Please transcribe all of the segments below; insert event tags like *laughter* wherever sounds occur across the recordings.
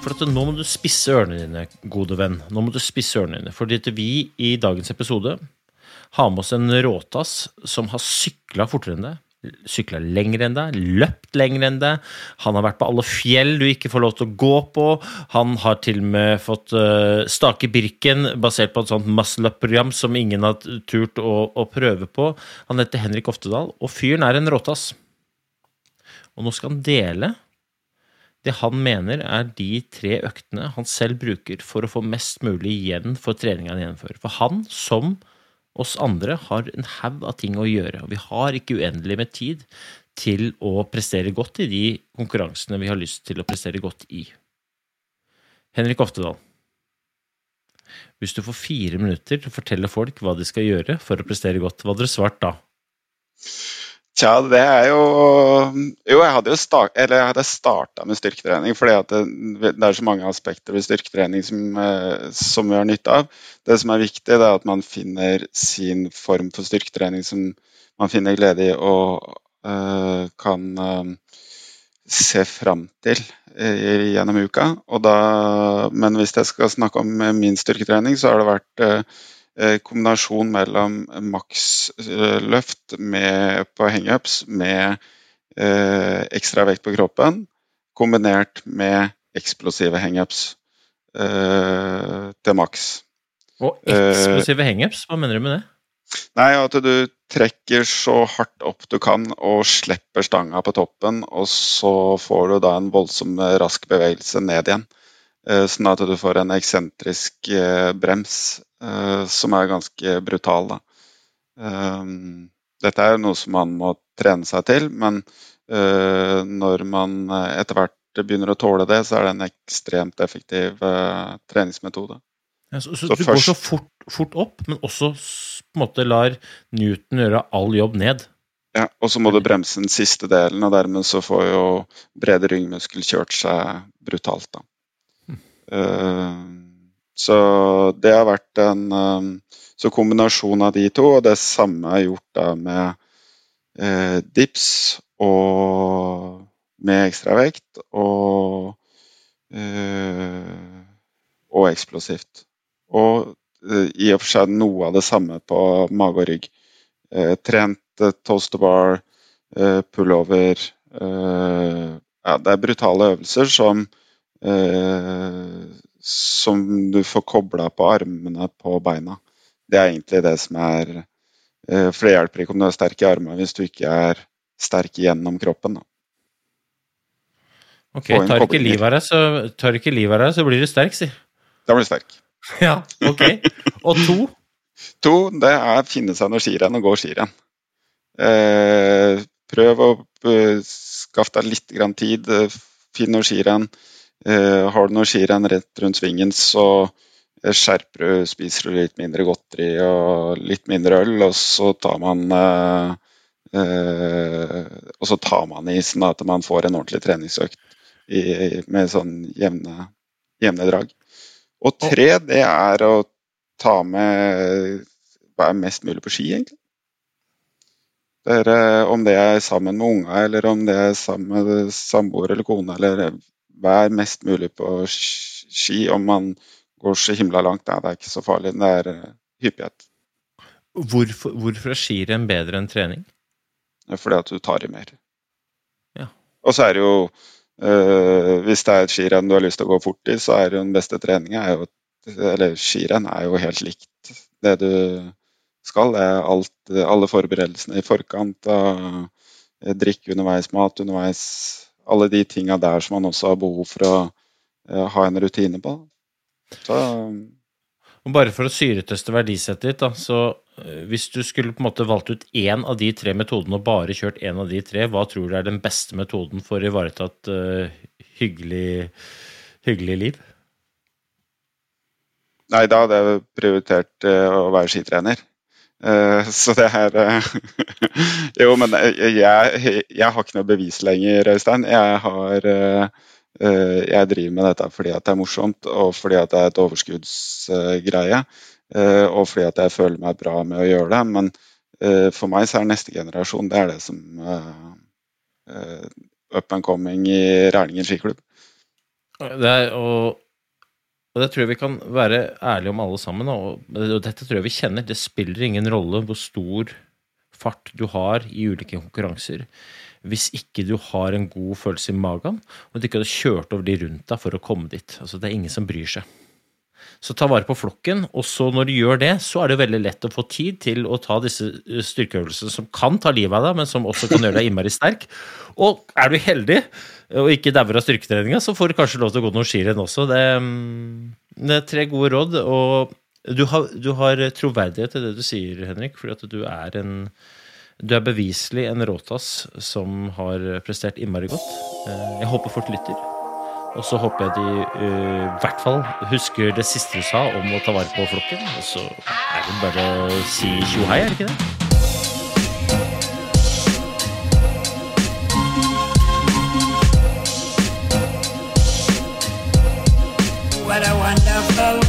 For at nå må du spisse ørene dine, gode venn. Nå må du spisse ørene dine. Fordi at vi i dagens episode har med oss en råtass som har sykla fortere enn deg. Sykla lenger enn deg, løpt lenger enn deg. Han har vært på alle fjell du ikke får lov til å gå på. Han har til og med fått uh, stake Birken basert på et sånt muscle up-program som ingen har turt å, å prøve på. Han heter Henrik Oftedal, og fyren er en råtass. Og nå skal han dele det han mener er de tre øktene han selv bruker for å få mest mulig igjen for treninga han gjennomfører. For han, som oss andre, har en haug av ting å gjøre. Og vi har ikke uendelig med tid til å prestere godt i de konkurransene vi har lyst til å prestere godt i. Henrik Oftedal, hvis du får fire minutter til å fortelle folk hva de skal gjøre for å prestere godt, hva hadde du svart da? Tja, det er jo Jo, jeg hadde jo start, eller jeg hadde starta med styrketrening, fordi det, det, er så mange aspekter ved styrketrening som, eh, som, vi har nytte av. Det som er viktig, det er at man finner sin form for styrketrening som man finner glede i og uh, kan uh, se fram til uh, gjennom uka. Da, men hvis jeg skal snakke om min styrketrening, så har det vært Eh, kombinasjon mellom maksløft på hangups med eh, ekstra vekt på kroppen, kombinert med eksplosive hangups eh, til maks. Og eksplosive hangups, hva mener du med det? Nei, At du trekker så hardt opp du kan og slipper stanga på toppen, og så får du da en voldsom rask bevegelse ned igjen. Sånn at du får en eksentrisk brems Eh, som er ganske brutal. Da. Eh, dette er noe som man må trene seg til, men eh, når man etter hvert begynner å tåle det, så er det en ekstremt effektiv treningsmetode. Ja, så, så, så, du først, går så fort, fort, opp, men også på en måte lar Newton gjøre all jobb ned? Ja, og så må du bremse den siste delen, og dermed så får jo brede ryggmuskel kjørt seg brutalt. da. Uh, så det har vært en um, så kombinasjon av de to, og det samme er gjort da med eh, dips og med ekstravekt og, eh, og eksplosivt. Og eh, i og for seg noe av det samme på mage og rygg. Eh, trent eh, toaster bar, eh, pullover ja, Det er brutale øvelser som som du får kobla på armene på beina. Det er egentlig det som er eh, For det hjelper ikke om du er sterk i armene hvis du ikke er sterk gjennom kroppen. Da. Ok, tar ikke livet av deg, så, tar ikke livet av deg, så blir du sterk, si. Da blir du sterk. *laughs* Ja, ok. Og to? *laughs* to, det er finne seg noe skirenn og gå skirenn. Eh, prøv å uh, skaffe deg litt grann tid. Finn noe skirenn. Eh, har du noe skirenn rett rundt svingen, så eh, skjerper du, spiser du litt mindre godteri og litt mindre øl, og så tar man eh, og så tar man i sånn at man får en ordentlig treningsøkt i, med sånn jevne, jevne drag. Og tre, det er å ta med være mest mulig på ski, egentlig. Det er, om det er sammen med unga, eller om det er sammen med samboer eller kone, eller vær mest mulig på ski. Om man går så himla langt, nei, det er ikke så farlig. Det er uh, hyppighet. Hvorfor, hvorfor er skirenn bedre enn trening? Fordi at du tar i mer. Ja. Og så er det jo øh, Hvis det er et skirenn du har lyst til å gå fort i, så er jo den beste treninga Eller skirenn er jo helt likt det du skal. Det er alt, alle forberedelsene i forkant. av drikke underveis, mat underveis, alle de tinga der som man også har behov for å uh, ha en rutine på. Så, og bare for å syreteste verdisettet ditt, da, så uh, hvis du skulle på en måte valgt ut én av de tre metodene og bare kjørt én av de tre, hva tror du er den beste metoden for å ivareta et uh, hyggelig, hyggelig liv? nei, da hadde jeg prioritert uh, å være skitrener. Uh, *laughs* så det er uh, *laughs* Jo, men jeg, jeg, har ikke noe bevis lenger, Øystein. Jeg har Jeg driver med dette fordi at det er morsomt, og fordi at det er et overskuddsgreie. Og fordi at jeg føler meg bra med å gjøre det. Men for meg så er neste generasjon det er det som up and coming i Rælingen skiklubb. Det er, og og det tror jeg vi kan være ærlige om alle sammen. Og dette tror jeg vi kjenner. Det spiller ingen rolle hvor stor fart du har i ulike konkurranser. Hvis ikke du har en god følelse i magen, og du ikke har kjørt over de rundt deg for å komme dit. Altså, det er ingen som bryr seg. Så ta vare på flokken, og så når du gjør det, så er det veldig lett å få tid til å ta disse eh, styrkeøvelsene som kan ta livet av deg, men som også kan gjøre deg innmari sterk. Og er du heldig og ikke dauer av styrketreninga, så får du kanskje lov til å gå noen skirenn også. Det, mm, det, er tre gode råd, og du har, du har troverdighet til det du sier, Henrik, fordi at du er en du er beviselig en råtass som har prestert innmari godt. Eh, jeg håper folk lytter. Og så håper jeg de uh, i hvert fall husker det siste du sa om å ta vare på flokken. Og så er det bare å si tjo hei, er det ikke det? What a wonderful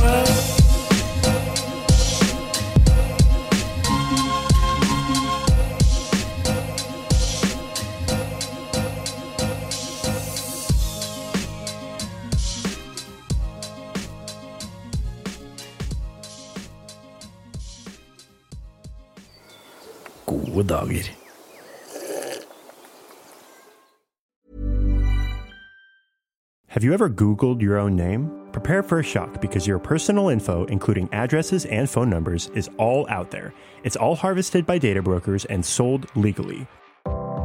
gode dager. Have you ever Googled your own name? Prepare for a shock because your personal info, including addresses and phone numbers, is all out there. It's all harvested by data brokers and sold legally.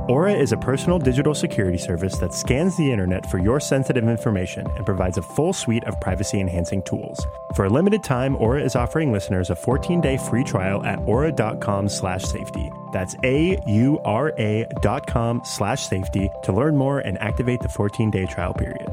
Aura is a personal digital security service that scans the internet for your sensitive information and provides a full suite of privacy enhancing tools. For a limited time, Aura is offering listeners a 14-day free trial at aura.com slash safety. That's A-U-R-A dot com slash safety to learn more and activate the 14-day trial period.